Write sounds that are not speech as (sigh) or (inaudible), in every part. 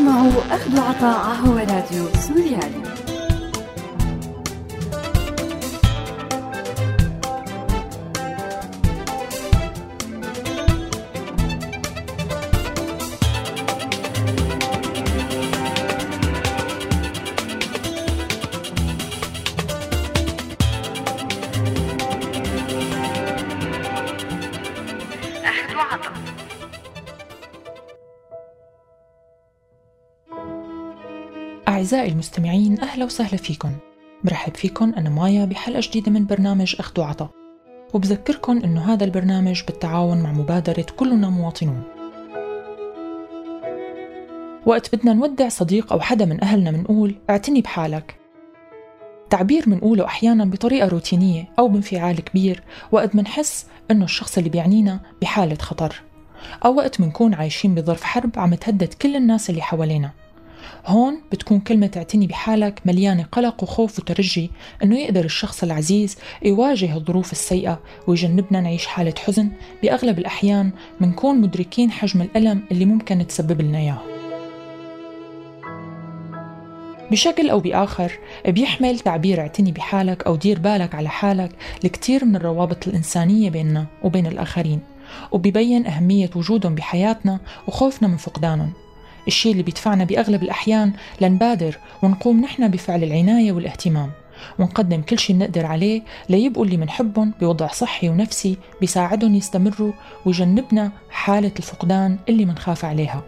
تسمعوا أخذ وعطاء هو راديو سوريالي. أعزائي المستمعين أهلا وسهلا فيكم. برحب فيكم أنا مايا بحلقة جديدة من برنامج أخذ وعطا وبذكركم أنه هذا البرنامج بالتعاون مع مبادرة كلنا مواطنون. وقت بدنا نودع صديق أو حدا من أهلنا منقول اعتني بحالك. تعبير منقوله أحيانا بطريقة روتينية أو بانفعال كبير وقت منحس أنه الشخص اللي بيعنينا بحالة خطر. أو وقت منكون عايشين بظرف حرب عم تهدد كل الناس اللي حوالينا. هون بتكون كلمة اعتني بحالك مليانة قلق وخوف وترجي إنه يقدر الشخص العزيز يواجه الظروف السيئة ويجنبنا نعيش حالة حزن بأغلب الأحيان منكون مدركين حجم الألم اللي ممكن تسبب لنا إياه. بشكل أو بآخر بيحمل تعبير اعتني بحالك أو دير بالك على حالك الكثير من الروابط الإنسانية بيننا وبين الآخرين وبيبين أهمية وجودهم بحياتنا وخوفنا من فقدانهم. الشيء اللي بيدفعنا بأغلب الأحيان لنبادر ونقوم نحن بفعل العناية والاهتمام ونقدم كل شيء بنقدر عليه ليبقوا اللي منحبهم بوضع صحي ونفسي بيساعدهم يستمروا ويجنبنا حالة الفقدان اللي منخاف عليها.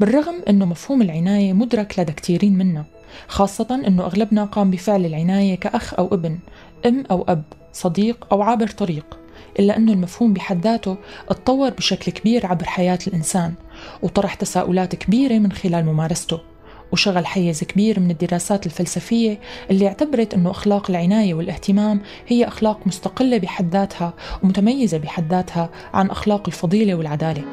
بالرغم أنه مفهوم العناية مدرك لدى كثيرين منا خاصة أنه أغلبنا قام بفعل العناية كأخ أو ابن أم أو أب صديق أو عابر طريق إلا أنه المفهوم بحد ذاته اتطور بشكل كبير عبر حياة الإنسان. وطرح تساؤلات كبيرة من خلال ممارسته وشغل حيز كبير من الدراسات الفلسفية اللي اعتبرت أنه أخلاق العناية والاهتمام هي أخلاق مستقلة بحد ذاتها ومتميزة بحد ذاتها عن أخلاق الفضيلة والعدالة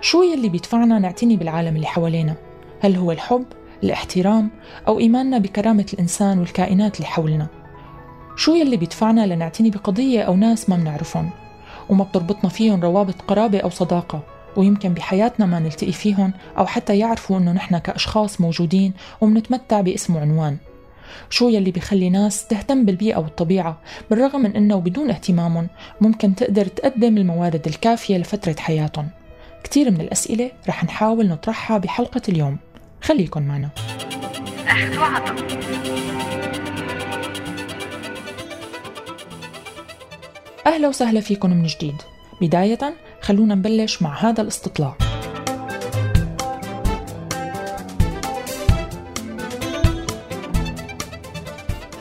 شو يلي بيدفعنا نعتني بالعالم اللي حوالينا؟ هل هو الحب، الاحترام، أو إيماننا بكرامة الإنسان والكائنات اللي حولنا؟ شو يلي بيدفعنا لنعتني بقضية أو ناس ما منعرفهم؟ وما بتربطنا فيهم روابط قرابة أو صداقة ويمكن بحياتنا ما نلتقي فيهم أو حتى يعرفوا أنه نحن كأشخاص موجودين ومنتمتع باسم وعنوان شو يلي بيخلي ناس تهتم بالبيئة والطبيعة؟ بالرغم من أنه بدون اهتمامهم ممكن تقدر تقدم الموارد الكافية لفترة حياتهم. كتير من الأسئلة رح نحاول نطرحها بحلقة اليوم. خليكن معنا. أهلا وسهلا فيكم من جديد. بداية خلونا نبلش مع هذا الاستطلاع.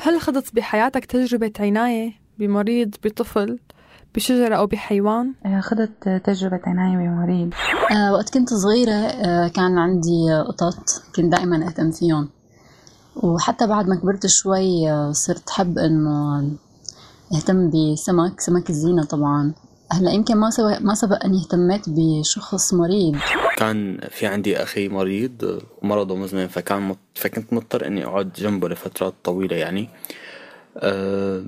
هل خضت بحياتك تجربة عناية بمريض بطفل بشجرة أو بحيوان؟ آه، خضت تجربة عناية بمريض. آه وقت كنت صغيرة آه كان عندي قطط كنت دائما أهتم فيهم. وحتى بعد ما كبرت شوي آه صرت حب إنه اهتم بسمك سمك الزينة طبعا. هلأ يمكن ما سبق ما سبق اني اهتميت بشخص مريض. كان في عندي أخي مريض ومرضه مزمن فكان مط... فكنت مضطر إني أقعد جنبه لفترات طويلة يعني. أه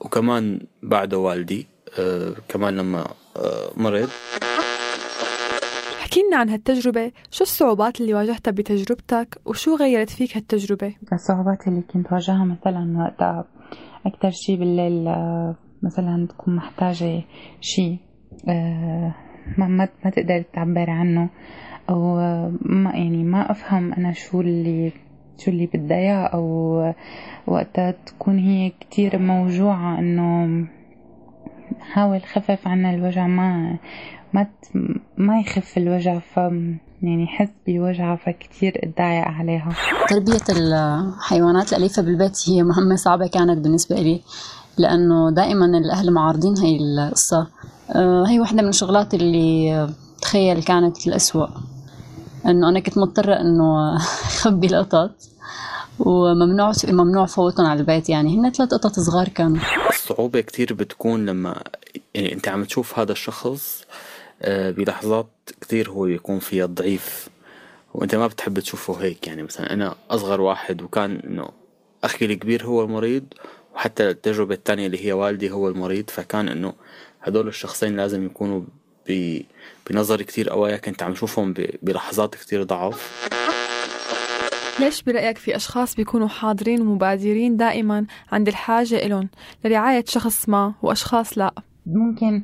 وكمان بعده والدي أه كمان لما أه مرض. احكي لنا عن هالتجربة. شو الصعوبات اللي واجهتها بتجربتك؟ وشو غيرت فيك هالتجربة؟ الصعوبات اللي كنت واجهها مثلا وقتها أكتر شي بالليل آه، مثلا تكون محتاجة شي آه، ما ما تقدر تعبر عنه أو ما يعني ما أفهم أنا شو اللي شو اللي بدها إياه أو وقتها تكون هي كتير موجوعة إنه حاول خفف عنا الوجع ما ما ما يخف الوجع ف يعني يحس بوجعها فكتير اتضايق عليها. تربية الحيوانات الأليفة بالبيت هي مهمة صعبة كانت بالنسبة لي لأنه دائما الأهل معارضين هاي القصة. آه، هي واحدة من الشغلات اللي تخيل كانت الأسوأ إنه أنا كنت مضطرة إنه (laughs) أخبي القطط وممنوع ممنوع فوتهم على البيت. يعني هن ثلاث قطط صغار كانوا. الصعوبة كتير بتكون لما يعني أنت عم تشوف هذا الشخص آه، بلحظات كثير هو يكون فيها ضعيف. وأنت ما بتحب تشوفه هيك يعني مثلا أنا أصغر واحد وكان إنه أخي الكبير هو المريض وحتى التجربة الثانية اللي هي والدي هو المريض فكان إنه هدول الشخصين لازم يكونوا بنظري كتير قوايا كنت عم شوفهم بلحظات كتير ضعف. ليش برأيك في أشخاص بيكونوا حاضرين ومبادرين دائما عند الحاجة إلهم؟ لرعاية شخص ما وأشخاص لا. ممكن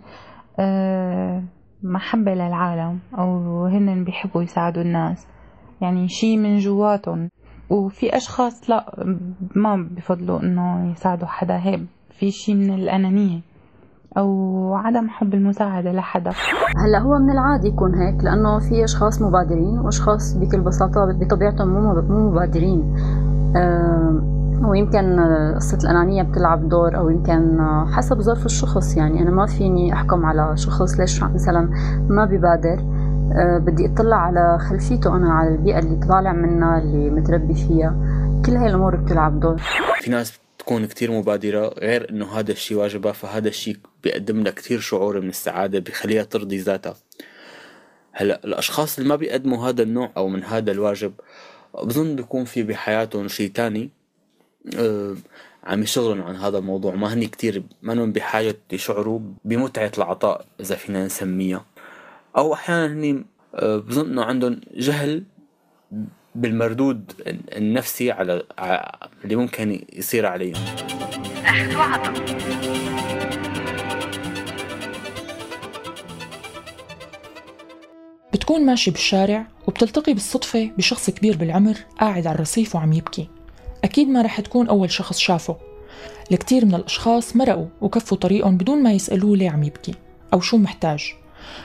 آه، محبة للعالم أو هن بيحبوا يساعدوا الناس. يعني شي من جواتهم. وفي أشخاص لا ما بفضلوا إنه يساعدوا حدا. هيك في شي من الأنانية. أو عدم حب المساعدة لحدا. هلا هو من العادي يكون هيك لأنه في أشخاص مبادرين وأشخاص بكل بساطة بطبيعتهم مو مبادرين. أه ويمكن قصة الأنانية بتلعب دور أو يمكن حسب ظرف الشخص يعني. أنا ما فيني أحكم على شخص ليش مثلا ما ببادر. أه بدي أطلع على خلفيته أنا على البيئة اللي طالع منها اللي متربي فيها. كل هاي الأمور بتلعب دور. في ناس تكون كتير مبادرة غير إنه هذا الشيء واجبها فهذا الشيء بيقدم لها كتير شعور من السعادة بخليها ترضي ذاتها. هلأ الأشخاص اللي ما بيقدموا هذا النوع أو من هذا الواجب بظن بيكون في بحياتهم شيء تاني. عم يشغلون عن هذا الموضوع. ما هني كتير ما بحاجة يشعروا بمتعة العطاء إذا فينا نسميها. أو أحيانا هني آه بظن إنه عندهم جهل بالمردود النفسي على اللي ممكن يصير عليهم. بتكون ماشي بالشارع وبتلتقي بالصدفة بشخص كبير بالعمر قاعد على الرصيف وعم يبكي. أكيد ما رح تكون أول شخص شافه. الكثير من الأشخاص مرقوا وكفوا طريقهم بدون ما يسألوه ليه عم يبكي أو شو محتاج.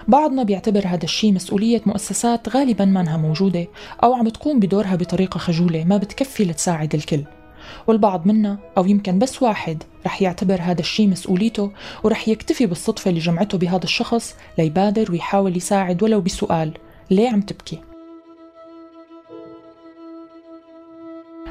بعضنا بيعتبر هذا الشيء مسؤولية مؤسسات غالبا ما إنها موجودة أو عم تقوم بدورها بطريقة خجولة ما بتكفي لتساعد الكل. والبعض منا أو يمكن بس واحد رح يعتبر هذا الشيء مسؤوليته ورح يكتفي بالصدفة اللي جمعته بهذا الشخص ليبادر ويحاول يساعد ولو بسؤال ليه عم تبكي؟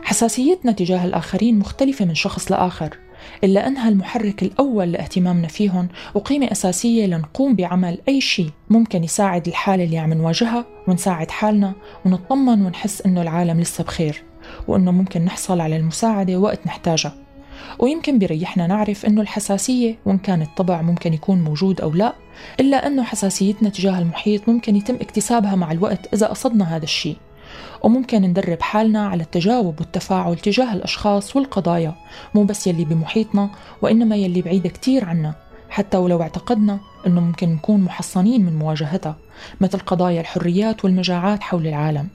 حساسيتنا تجاه الآخرين مختلفة من شخص لآخر إلا أنها المحرك الأول لاهتمامنا فيهم وقيمة أساسية لنقوم بعمل أي شيء ممكن يساعد الحالة اللي عم نواجهها ونساعد حالنا ونطمن ونحس إنه العالم لسه بخير وإنه ممكن نحصل على المساعدة وقت نحتاجها. ويمكن بريحنا نعرف إنه الحساسية وإن كان الطبع ممكن يكون موجود أو لا إلا أنه حساسيتنا تجاه المحيط ممكن يتم اكتسابها مع الوقت إذا قصدنا هذا الشيء. وممكن ندرب حالنا على التجاوب والتفاعل تجاه الأشخاص والقضايا مو بس يلي بمحيطنا وإنما يلي بعيدة كتير عنا حتى ولو اعتقدنا أنه ممكن نكون محصنين من مواجهتها مثل قضايا الحريات والمجاعات حول العالم.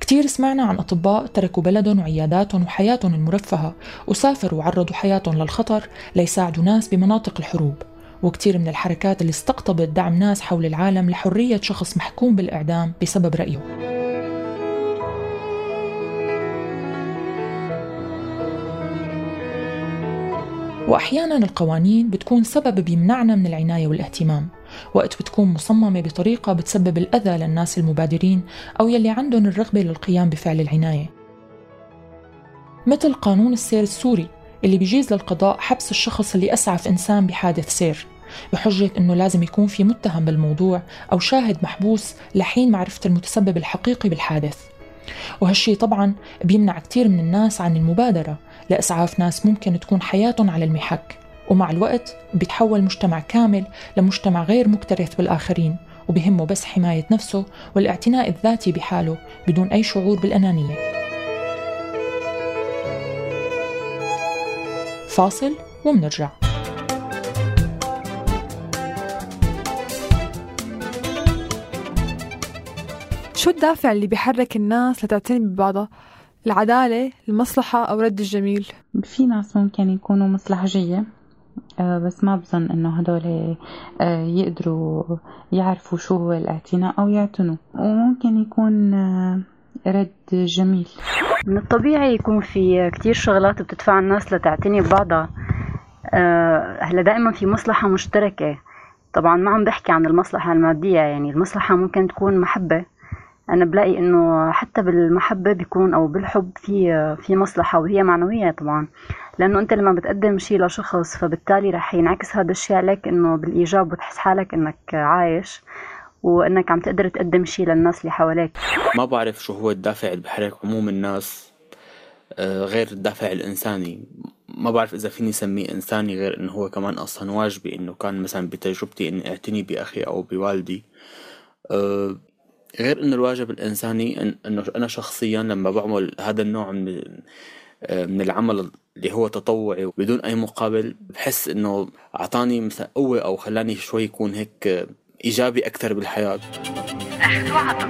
كتير سمعنا عن أطباء تركوا بلدهم وعياداتهم وحياتهم المرفهة وسافروا وعرضوا حياتهم للخطر ليساعدوا ناس بمناطق الحروب. وكتير من الحركات اللي استقطبت دعم ناس حول العالم لحرية شخص محكوم بالإعدام بسبب رأيه. وأحيانا القوانين بتكون سبب بيمنعنا من العناية والاهتمام. وقت بتكون مصممة بطريقة بتسبب الأذى للناس المبادرين أو يلي عندهم الرغبة للقيام بفعل العناية. مثل قانون السير السوري اللي بيجيز للقضاء حبس الشخص اللي أسعف إنسان بحادث سير بحجة أنه لازم يكون في متهم بالموضوع أو شاهد محبوس لحين معرفة المتسبب الحقيقي بالحادث. وهالشي طبعا بيمنع كتير من الناس عن المبادرة لإسعاف ناس ممكن تكون حياتهم على المحك. ومع الوقت بيتحول مجتمع كامل لمجتمع غير مكترث بالآخرين وبهمه بس حماية نفسه والاعتناء الذاتي بحاله بدون أي شعور بالأنانية. فاصل ومنرجع. شو الدافع اللي بيحرك الناس لتعتني ببعضها؟ العدالة، المصلحة أو رد الجميل؟ في ناس ممكن يكونوا مصلحجية آه، بس ما بظن إنه هدول آه، يقدروا يعرفوا شو هو الاعتناء أو يعتنوا. وممكن يكون آه، رد جميل. من الطبيعي يكون في كتير شغلات بتدفع الناس لتعتني ببعضها. هلا دائما في مصلحة مشتركة. طبعا ما عم بحكي عن المصلحة المادية يعني المصلحة ممكن تكون محبة. أنا بلاقي إنه حتى بالمحبة بيكون أو بالحب في في مصلحة وهي معنوية طبعا. لأنه أنت لما بتقدم شيء لشخص فبالتالي رح ينعكس هذا الشيء عليك إنه بالإيجاب وتحس حالك إنك عايش وإنك عم تقدر تقدم شيء للناس اللي حواليك. ما بعرف شو هو الدافع اللي بحرك عموم الناس آه، غير الدافع الإنساني. ما بعرف إذا فيني سميه إنساني غير إنه هو كمان أصلا واجبي إنه كان مثلا بتجربتي إني أعتني بأخي أو بوالدي. أه غير إنه الواجب الإنساني إنه أنا شخصيا لما بعمل هذا النوع من من العمل اللي هو تطوعي بدون أي مقابل بحس إنه أعطاني مثلا قوة أو خلاني شوي يكون هيك إيجابي أكثر بالحياة. أخذ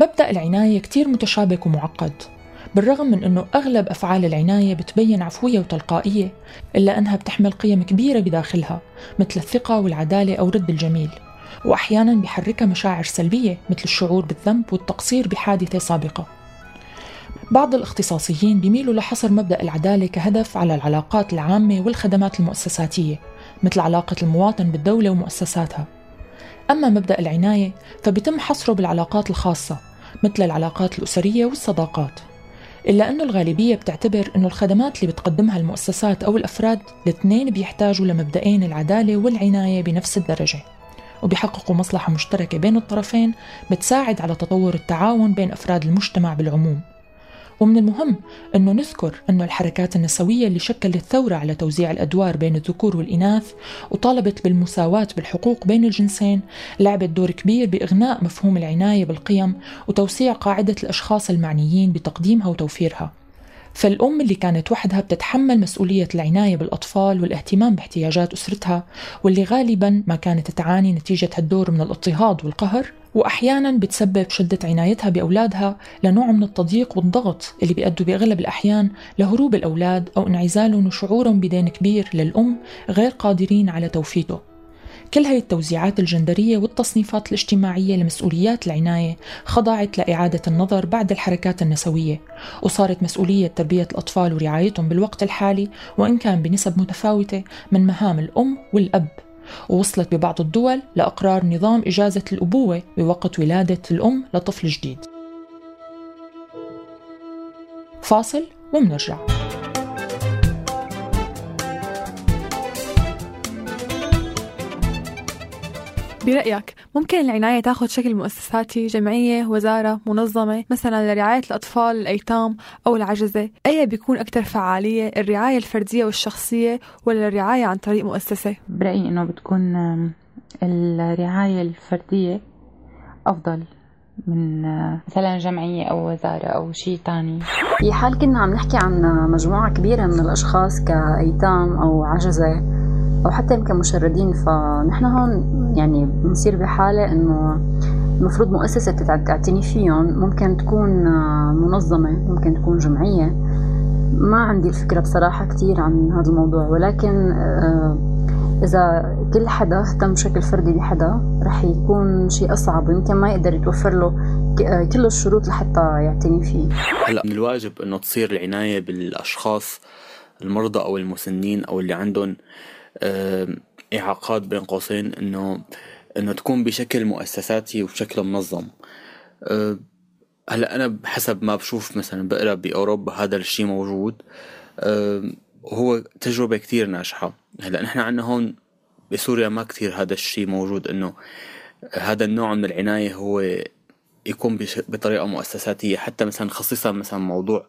مبدأ العناية كتير متشابك ومعقد. بالرغم من أنه أغلب أفعال العناية بتبين عفوية وتلقائية إلا أنها بتحمل قيم كبيرة بداخلها مثل الثقة والعدالة أو رد الجميل. وأحيانا بحركها مشاعر سلبية مثل الشعور بالذنب والتقصير بحادثة سابقة. بعض الاختصاصيين بيميلوا لحصر مبدأ العدالة كهدف على العلاقات العامة والخدمات المؤسساتية مثل علاقة المواطن بالدولة ومؤسساتها. أما مبدأ العناية فبيتم حصره بالعلاقات الخاصة مثل العلاقات الأسرية والصداقات. إلا أنه الغالبية بتعتبر أنه الخدمات اللي بتقدمها المؤسسات أو الأفراد الاثنين بيحتاجوا لمبدئين العدالة والعناية بنفس الدرجة وبيحققوا مصلحة مشتركة بين الطرفين بتساعد على تطور التعاون بين أفراد المجتمع بالعموم. ومن المهم أنه نذكر أنه الحركات النسوية اللي شكلت ثورة على توزيع الأدوار بين الذكور والإناث وطالبت بالمساواة بالحقوق بين الجنسين لعبت دور كبير بإغناء مفهوم العناية بالقيم وتوسيع قاعدة الأشخاص المعنيين بتقديمها وتوفيرها. فالأم اللي كانت وحدها بتتحمل مسؤولية العناية بالأطفال والاهتمام باحتياجات أسرتها واللي غالبا ما كانت تعاني نتيجة هالدور من الاضطهاد والقهر وأحيانا بتسبب شدة عنايتها بأولادها لنوع من التضييق والضغط اللي بيأدوا بأغلب الأحيان لهروب الأولاد أو انعزالهم وشعورهم بدين كبير للأم غير قادرين على توفيته كل هاي التوزيعات الجندرية والتصنيفات الاجتماعية لمسؤوليات العناية خضعت لإعادة النظر بعد الحركات النسوية وصارت مسؤولية تربية الأطفال ورعايتهم بالوقت الحالي وإن كان بنسب متفاوتة من مهام الأم والأب. ووصلت ببعض الدول لأقرار نظام إجازة الأبوة بوقت ولادة الأم لطفل جديد. فاصل ومنرجع. برأيك ممكن العناية تاخذ شكل مؤسساتي جمعية وزارة منظمة مثلا لرعاية الأطفال الأيتام أو العجزة؟ أي بيكون أكثر فعالية الرعاية الفردية والشخصية ولا الرعاية عن طريق مؤسسة؟ برأيي إنه بتكون الرعاية الفردية أفضل من مثلا جمعية أو وزارة أو شيء تاني. في حال كنا عم نحكي عن مجموعة كبيرة من الأشخاص كأيتام أو عجزة أو حتى يمكن مشردين فنحن هون يعني بنصير بحالة إنه المفروض مؤسسة تعتني فيهم ممكن تكون منظمة ممكن تكون جمعية. ما عندي الفكرة بصراحة كتير عن هذا الموضوع ولكن آه، إذا كل حدا اهتم بشكل فردي بحدا رح يكون شيء أصعب ويمكن ما يقدر يتوفر له آه، كل الشروط لحتى يعتني فيه. هلا من الواجب إنه تصير العناية بالأشخاص المرضى أو المسنين أو اللي عندهم إعاقات بين قوسين إنه إنه تكون بشكل مؤسساتي وبشكل منظم. هلأ أنا بحسب ما بشوف مثلا بقرأ بأوروبا هذا الشيء موجود. وهو تجربة كتير ناجحة. هلأ نحن عنا هون بسوريا ما كتير هذا الشيء موجود إنه هذا النوع من العناية هو يكون بطريقة مؤسساتية. حتى مثلا خصيصا مثلا موضوع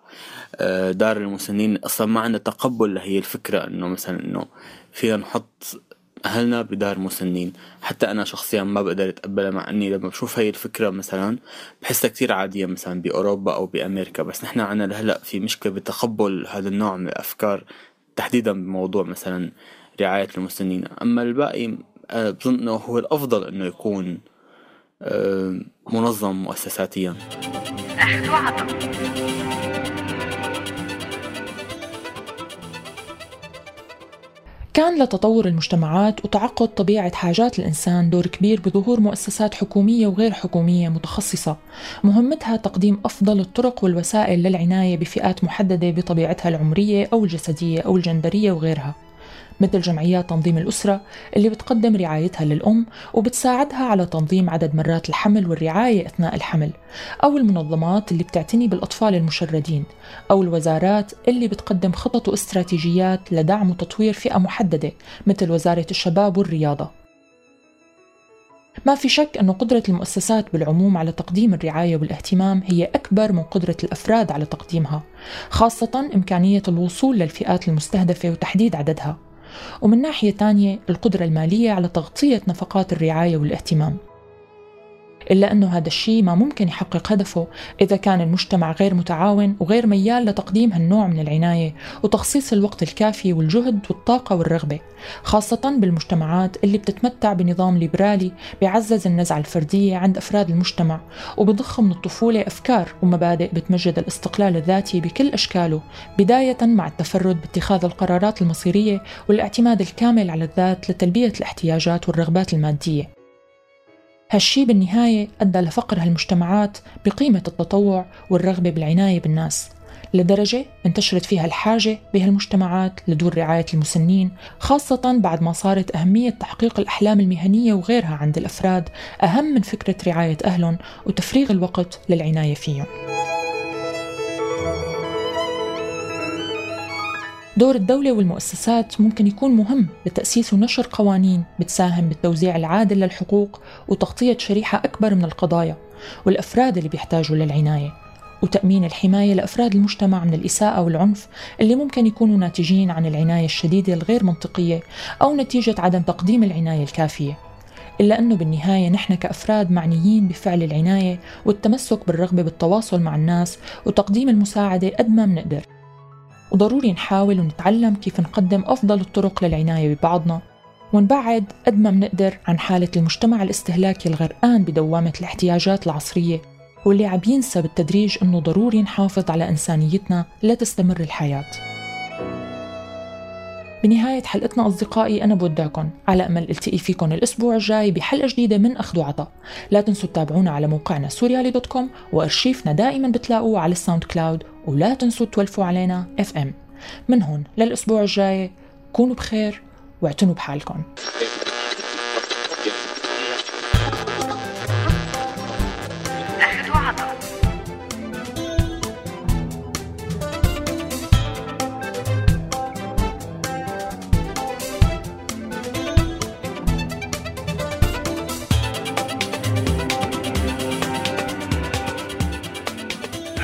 آه، دار المسنين. أصلا ما عندنا تقبل لهي الفكرة إنه مثلا إنه فينا نحط أهلنا بدار مسنين. حتى أنا شخصيا ما بقدر أتقبلها مع أني لما بشوف هاي الفكرة مثلا بحسها كتير عادية مثلا بأوروبا أو بأمريكا. بس نحن عنا لهلأ في مشكلة بتقبل هذا النوع من الأفكار تحديدا بموضوع مثلا رعاية المسنين. أما الباقي بظن أنه هو الأفضل أنه يكون آه، منظم مؤسساتيا. أخذ وعطا كان لتطور المجتمعات وتعقد طبيعة حاجات الإنسان دور كبير بظهور مؤسسات حكومية وغير حكومية متخصصة. مهمتها تقديم أفضل الطرق والوسائل للعناية بفئات محددة بطبيعتها العمرية أو الجسدية أو الجندرية وغيرها. مثل جمعيات تنظيم الأسرة اللي بتقدم رعايتها للأم وبتساعدها على تنظيم عدد مرات الحمل والرعاية أثناء الحمل أو المنظمات اللي بتعتني بالأطفال المشردين أو الوزارات اللي بتقدم خطط واستراتيجيات لدعم وتطوير فئة محددة مثل وزارة الشباب والرياضة. ما في شك أن قدرة المؤسسات بالعموم على تقديم الرعاية والاهتمام هي أكبر من قدرة الأفراد على تقديمها خاصة إمكانية الوصول للفئات المستهدفة وتحديد عددها. ومن ناحية تانية القدرة المالية على تغطية نفقات الرعاية والاهتمام. إلا أنه هذا الشيء ما ممكن يحقق هدفه. إذا كان المجتمع غير متعاون وغير ميال لتقديم هالنوع من العناية وتخصيص الوقت الكافي والجهد والطاقة والرغبة خاصة بالمجتمعات اللي بتتمتع بنظام ليبرالي بيعزز النزعة الفردية عند أفراد المجتمع وبضخ من الطفولة أفكار ومبادئ بتمجد الاستقلال الذاتي بكل أشكاله بداية مع التفرد باتخاذ القرارات المصيرية والاعتماد الكامل على الذات لتلبية الاحتياجات والرغبات المادية. هالشي بالنهاية أدى لفقر هالمجتمعات بقيمة التطوع والرغبة بالعناية بالناس لدرجة انتشرت فيها الحاجة بهالمجتمعات لدور رعاية المسنين خاصة بعد ما صارت أهمية تحقيق الأحلام المهنية وغيرها عند الأفراد أهم من فكرة رعاية أهلهم وتفريغ الوقت للعناية فيهم. دور الدولة والمؤسسات ممكن يكون مهم لتأسيس ونشر قوانين بتساهم بالتوزيع العادل للحقوق وتغطية شريحة أكبر من القضايا والأفراد اللي بيحتاجوا للعناية وتأمين الحماية لأفراد المجتمع من الإساءة والعنف اللي ممكن يكونوا ناتجين عن العناية الشديدة الغير منطقية أو نتيجة عدم تقديم العناية الكافية. إلا أنه بالنهاية نحن كأفراد معنيين بفعل العناية والتمسك بالرغبة بالتواصل مع الناس وتقديم المساعدة قد ما بنقدر. وضروري نحاول ونتعلم كيف نقدم أفضل الطرق للعناية ببعضنا. ونبعد قد ما بنقدر عن حالة المجتمع الاستهلاكي الغرقان بدوامة الاحتياجات العصرية واللي عم ينسى بالتدريج أنه ضروري نحافظ على إنسانيتنا لتستمر الحياة. بنهاية حلقتنا أصدقائي أنا بودعكم على أمل إلتقي فيكم الأسبوع الجاي بحلقة جديدة من أخذ وعطاء. لا تنسوا تتابعونا على موقعنا سوريالي dot com وأرشيفنا دائما بتلاقوه على ال SoundCloud ولا تنسوا تولفوا علينا FM من هون للأسبوع الجاي كونوا بخير واعتنوا بحالكم